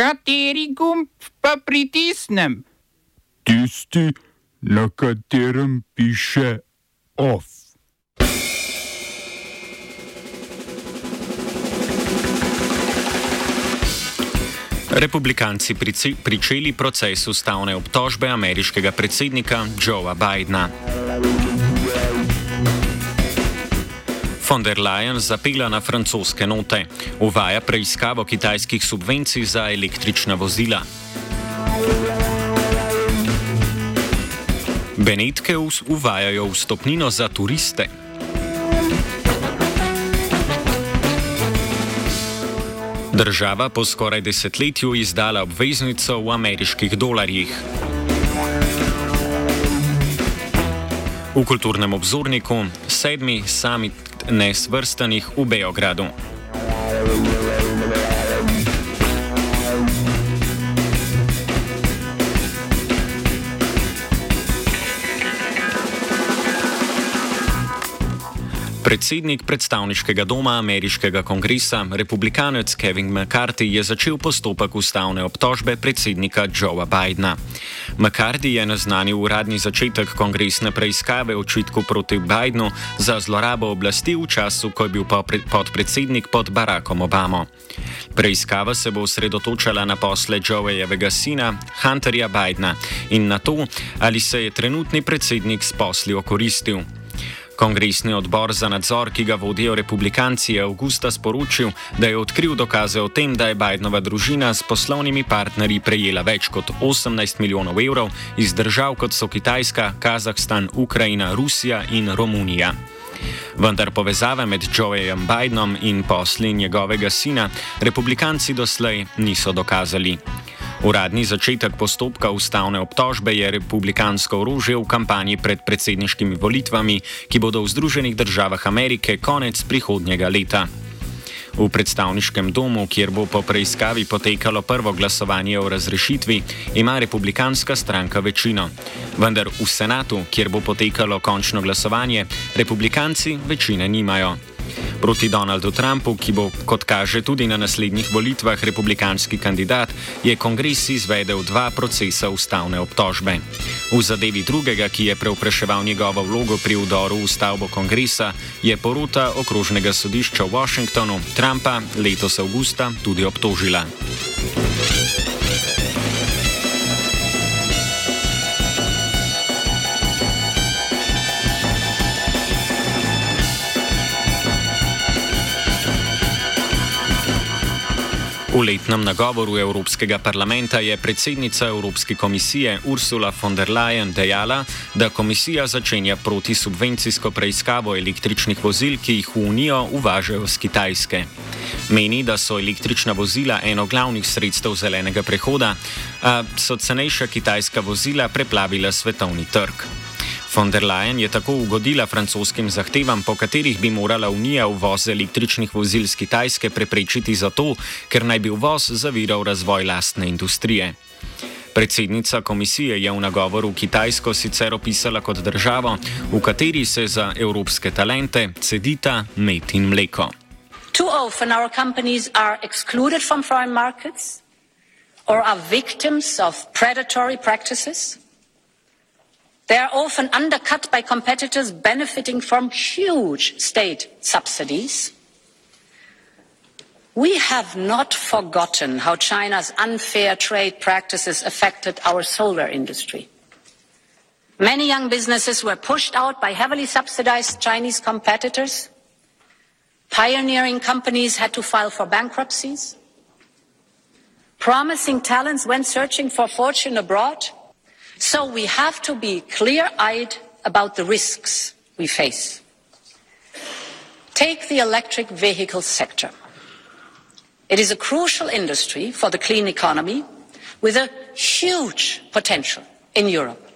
Kateri gumb pa pritisnem? Tisti, na katerem piše OF. Republikanci pričeli proces ustavne obtožbe ameriškega predsednika Joea Bidna. Von der Leyen zapela na francoske note, uvaja preiskavo kitajskih subvencij za električna vozila. Benetke uvajajo vstopnino za turiste. Država po skoraj desetletju izdala obveznico v ameriških dolarjih. V kulturnem obzorniku sedmi summit nesvrstanih v Beogradu. Predsednik predstavniškega doma ameriškega kongresa, republikanec Kevin McCarthy, je začel postopek ustavne obtožbe predsednika Joea Bidna. McCarthy je naznanil uradni začetek kongresne preiskave očitku proti Bidnu za zlorabo oblasti v času, ko je bil podpredsednik pod Barackom Obamo. Preiskava se bo osredotočala na posle Joeevega sina, Hunterja Bidna, in na to, ali se je trenutni predsednik s posli okoristil. Kongresni odbor za nadzor, ki ga vodijo republikanci, je avgusta sporočil, da je odkril dokaze o tem, da je Bidenova družina s poslovnimi partnerji prejela več kot 18 milijonov evrov iz držav kot so Kitajska, Kazahstan, Ukrajina, Rusija in Romunija. Vendar povezave med Joejem Bidenom in posli njegovega sina republikanci doslej niso dokazali. Uradni začetek postopka ustavne obtožbe je republikansko orožje v kampanji pred predsedniškimi volitvami, ki bodo v Združenih državah Amerike konec prihodnjega leta. V predstavniškem domu, kjer bo po preiskavi potekalo prvo glasovanje o razrešitvi, ima republikanska stranka večino. Vendar v senatu, kjer bo potekalo končno glasovanje, republikanci večine nimajo. Proti Donaldu Trumpu, ki bo, kot kaže, tudi na naslednjih volitvah republikanski kandidat, je kongres izvedel dva procesa ustavne obtožbe. V zadevi drugega, ki je preupraševal njegovo vlogo pri vdoru v stavbo kongresa, je porota okrožnega sodišča v Washingtonu Trumpa letos avgusta tudi obtožila. V letnem nagovoru Evropskega parlamenta je predsednica Evropske komisije Ursula von der Leyen dejala, da komisija začenja protisubvencijsko preiskavo električnih vozil, ki jih v Unijo uvažajo z Kitajske. Meni, da so električna vozila eno glavnih sredstev zelenega prehoda, a so cenejša kitajska vozila preplavila svetovni trg. Von der Leyen je tako ugodila francoskim zahtevam, po katerih bi morala Unija uvoz električnih vozil z Kitajske preprečiti zato, ker naj bi uvoz zaviral razvoj lastne industrije. Predsednica komisije je v nagovoru Kitajsko sicer opisala kot državo, v kateri se za evropske talente cedita med in mleko. Too often our companies are excluded from foreign markets or are victims of predatory practices. They are often undercut by competitors benefiting from huge state subsidies. We have not forgotten how China's unfair trade practices affected our solar industry. Many young businesses were pushed out by heavily subsidized Chinese competitors. Pioneering companies had to file for bankruptcies. Promising talents went searching for fortune abroad. So we have to be clear-eyed about the risks we face. Take the electric vehicle sector. It is a crucial industry for the clean economy with a huge potential in Europe.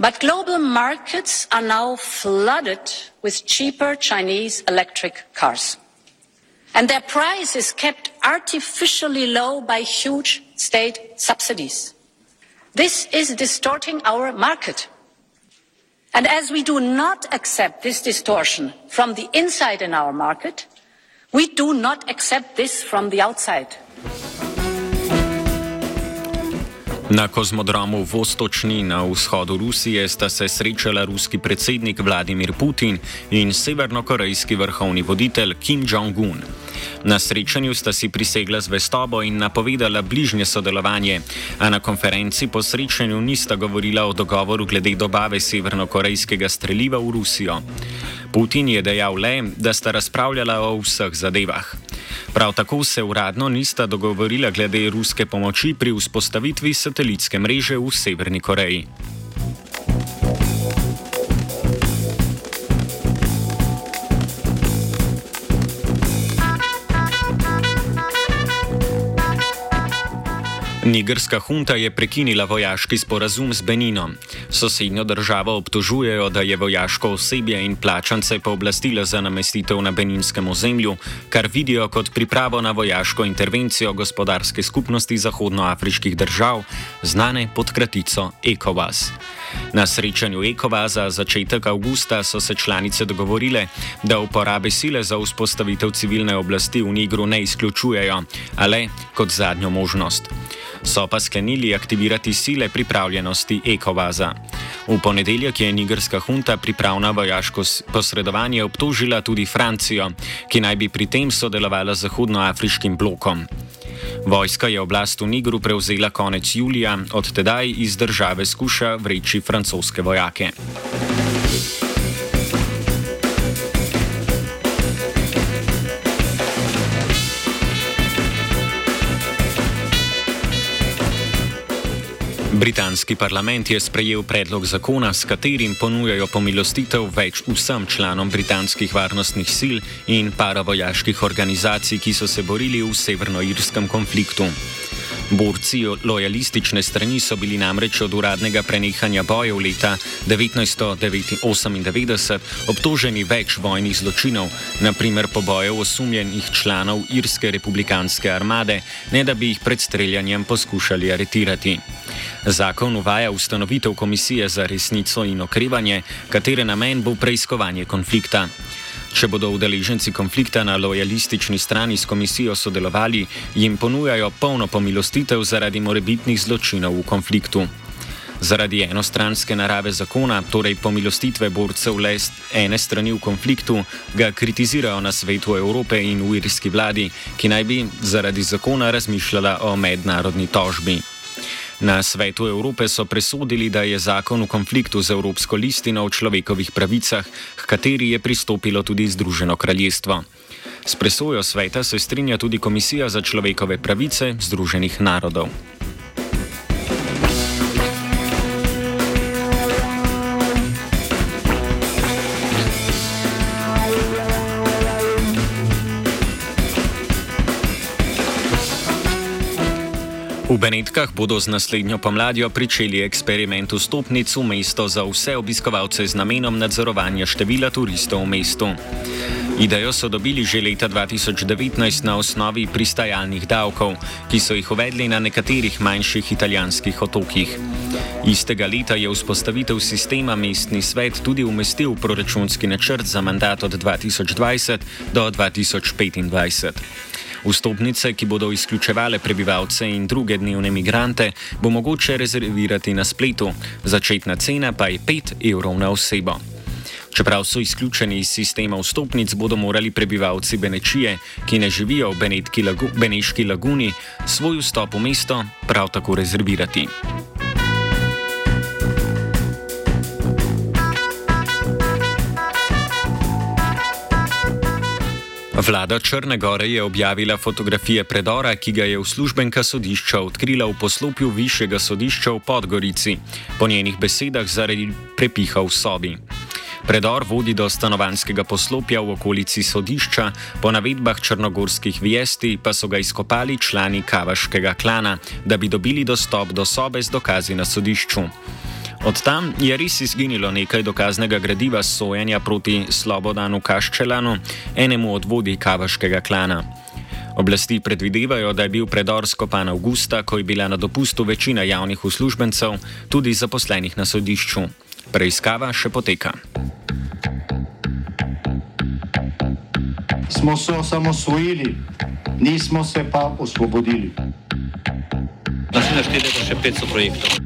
But global markets are now flooded with cheaper Chinese electric cars. And their price is kept artificially low by huge state subsidies. This is distorting our market. And as we do not accept this distortion from the inside in our market, we do not accept this from the outside. Na kozmodromu Vostočni na vzhodu Rusije sta se srečala ruski predsednik Vladimir Putin in severnokorejski vrhovni voditelj Kim Jong-un. Na srečanju sta si prisegla zvestobo in napovedala bližnje sodelovanje, a na konferenci po srečanju nista govorila o dogovoru glede dobave severnokorejskega streljiva v Rusijo. Putin je dejal le, da sta razpravljala o vseh zadevah. Prav tako se uradno nista dogovorila glede ruske pomoči pri vzpostavitvi satelitske mreže v Severni Koreji. Nigerska hunta je prekinila vojaški sporazum z Beninom. Sosednjo državo obtožujejo, da je vojaško osebje in plačance pooblastila za namestitev na beninskem ozemlju, kar vidijo kot pripravo na vojaško intervencijo gospodarske skupnosti zahodnoafriških držav, znane pod kratico ECOWAS. Na srečanju ECOWAS-a začetek avgusta so se članice dogovorile, da uporabe sile za vzpostavitev civilne oblasti v Nigru ne izključujejo, a le kot zadnjo možnost so pa sklenili aktivirati sile pripravljenosti Ekovaza. V ponedeljek je nigerska hunta pripravna vojaško posredovanje obtožila tudi Francijo, ki naj bi pri tem sodelovala z zahodnoafriškim blokom. Vojska je oblast v Nigru prevzela konec julija, od tedaj iz države skuša vreči francoske vojake. Britanski parlament je sprejel predlog zakona, s katerim ponujajo pomilostitev več vsem članom britanskih varnostnih sil in paravojaških organizacij, ki so se borili v severnoirskem konfliktu. Borci lojalistične strani so bili namreč od uradnega prenehanja bojev leta 1998 obtoženi več vojnih zločinov, naprimer pobojev osumljenih članov Irske republikanske armade, ne da bi jih pred streljanjem poskušali aretirati. Zakon uvaja ustanovitev komisije za resnico in okrevanje, katere namen bo preiskovanje konflikta. Če bodo udeleženci konflikta na lojalistični strani s komisijo sodelovali, jim ponujajo polno pomilostitev zaradi morebitnih zločinov v konfliktu. Zaradi enostranske narave zakona, torej pomilostitve borcev le ene strani v konfliktu, ga kritizirajo na svetu Evrope in v irski vladi, ki naj bi zaradi zakona razmišljala o mednarodni tožbi. Na svetu Evrope so presodili, da je zakon v konfliktu z Evropsko listino o človekovih pravicah, k kateri je pristopilo tudi Združeno kraljestvo. S presojo sveta se strinja tudi Komisija za človekove pravice Združenih narodov. V Benetkah bodo z naslednjo pomladjo pričeli eksperiment vstopnic v mesto za vse obiskovalce z namenom nadzorovanja števila turistov v mestu. Idejo so dobili že leta 2019 na osnovi pristajalnih davkov, ki so jih uvedli na nekaterih manjših italijanskih otokih. Istega leta je vzpostavitev sistema mestni svet tudi umestil v proračunski načrt za mandat od 2020 do 2025. Vstopnice, ki bodo izključevale prebivalce in druge dnevne migrante, bo mogoče rezervirati na spletu, začetna cena pa je 5 evrov na osebo. Čeprav so izključeni iz sistema vstopnic, bodo morali prebivalci Benečije, ki ne živijo v Beneški laguni, svoj vstop v mesto prav tako rezervirati. Vlada Črne Gore je objavila fotografije predora, ki ga je uslužbenka sodišča odkrila v poslopju višjega sodišča v Podgorici, po njenih besedah zaradi prepiha v sobi. Predor vodi do stanovanskega poslopja v okolici sodišča, po navedbah črnogorskih vijesti pa so ga izkopali člani kavaškega klana, da bi dobili dostop do sobe z dokazi na sodišču. Od tam je res izginilo nekaj dokaznega gradiva sojenja proti Slobodanu Kaščelanu, enemu od vodij kavaškega klana. Oblasti predvidevajo, da je bil predor skopan avgusta, ko je bila na dopustu večina javnih uslužbencev, tudi zaposlenih na sodišču. Preiskava še poteka. Smo se osamosvojili, nismo se pa osvobodili. Naslednje štiri leta še 500 projektov.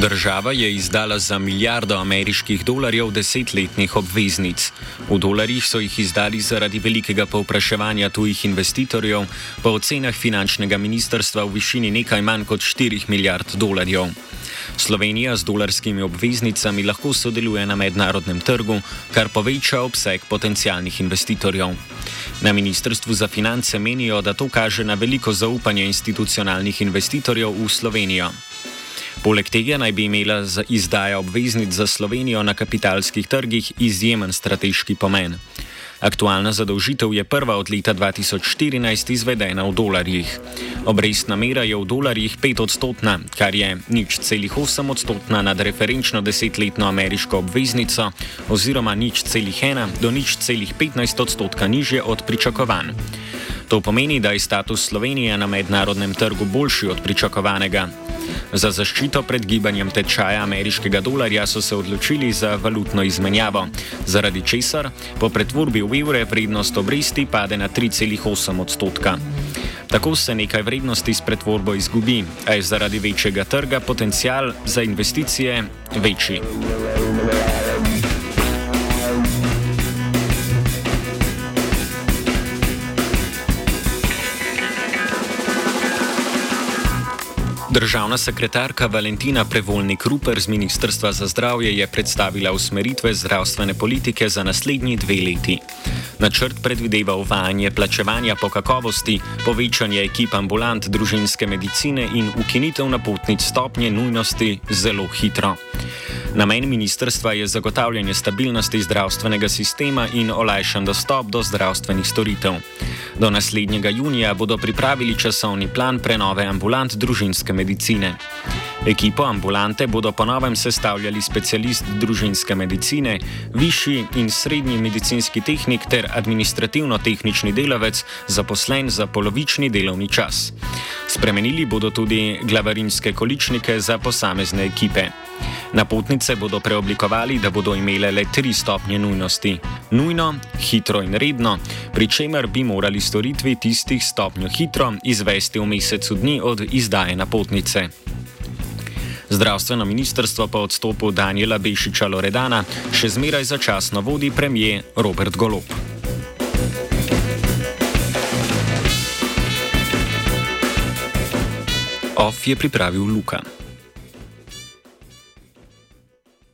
Država je izdala za milijardo ameriških dolarjev desetletnih obveznic. V dolarjih so jih izdali zaradi velikega povpraševanja tujih investitorjev, po ocenah finančnega ministrstva v višini nekaj manj kot 4 milijard dolarjev. Slovenija z dolarskimi obveznicami lahko sodeluje na mednarodnem trgu, kar poveča obseg potencijalnih investitorjev. Na Ministrstvu za finance menijo, da to kaže na veliko zaupanje institucionalnih investitorjev v Slovenijo. Poleg tega naj bi imela izdaja obveznic za Slovenijo na kapitalskih trgih izjemen strateški pomen. Aktualna zadolžitev je prva od leta 2014 izvedena v dolarjih. Obrestna mera je v dolarjih 5 odstotna, kar je nič celih 8 odstotna nad referenčno desetletno ameriško obveznico oziroma nič celih 1 do nič celih 15 odstotka nižje od pričakovanj. To pomeni, da je status Slovenije na mednarodnem trgu boljši od pričakovanega. Za zaščito pred gibanjem tečaja ameriškega dolarja so se odločili za valutno izmenjavo, zaradi česar po pretvorbi v evre vrednost obresti pade na 3,8 odstotka. Tako se nekaj vrednosti s pretvorbo izgubi, a je zaradi večjega trga potencial za investicije večji. Državna sekretarka Valentina Prevolnik Ruper z Ministrstva za zdravje je predstavila usmeritve zdravstvene politike za naslednji dve leti. Načrt predvideva uvajanje plačevanja po kakovosti, povečanje ekip ambulant družinske medicine in ukinitev napotnic stopnje nujnosti zelo hitro. Namen ministrstva je zagotavljanje stabilnosti zdravstvenega sistema in olajšan dostop do zdravstvenih storitev. Do naslednjega junija bodo pripravili časovni plan prenove ambulant družinske medicine. Ekipo ambulante bodo ponovem sestavljali specialist družinske medicine, višji in srednji medicinski tehnik ter administrativno-tehnični delavec, zaposlen za polovični delovni čas. Spremenili bodo tudi glavarinske količnike za posamezne ekipe. Napotnice bodo preoblikovali, da bodo imele le tri stopnje nujnosti: nujno, hitro in redno, pri čemer bi morali storitvi tistih stopnjo hitro izvesti v mesecu dni od izdaje napotnice. Zdravstveno ministrstvo po odstopu Daniela Bešiča Loredana še zmeraj začasno vodi premijer Robert Golop. OF je pripravil Luka.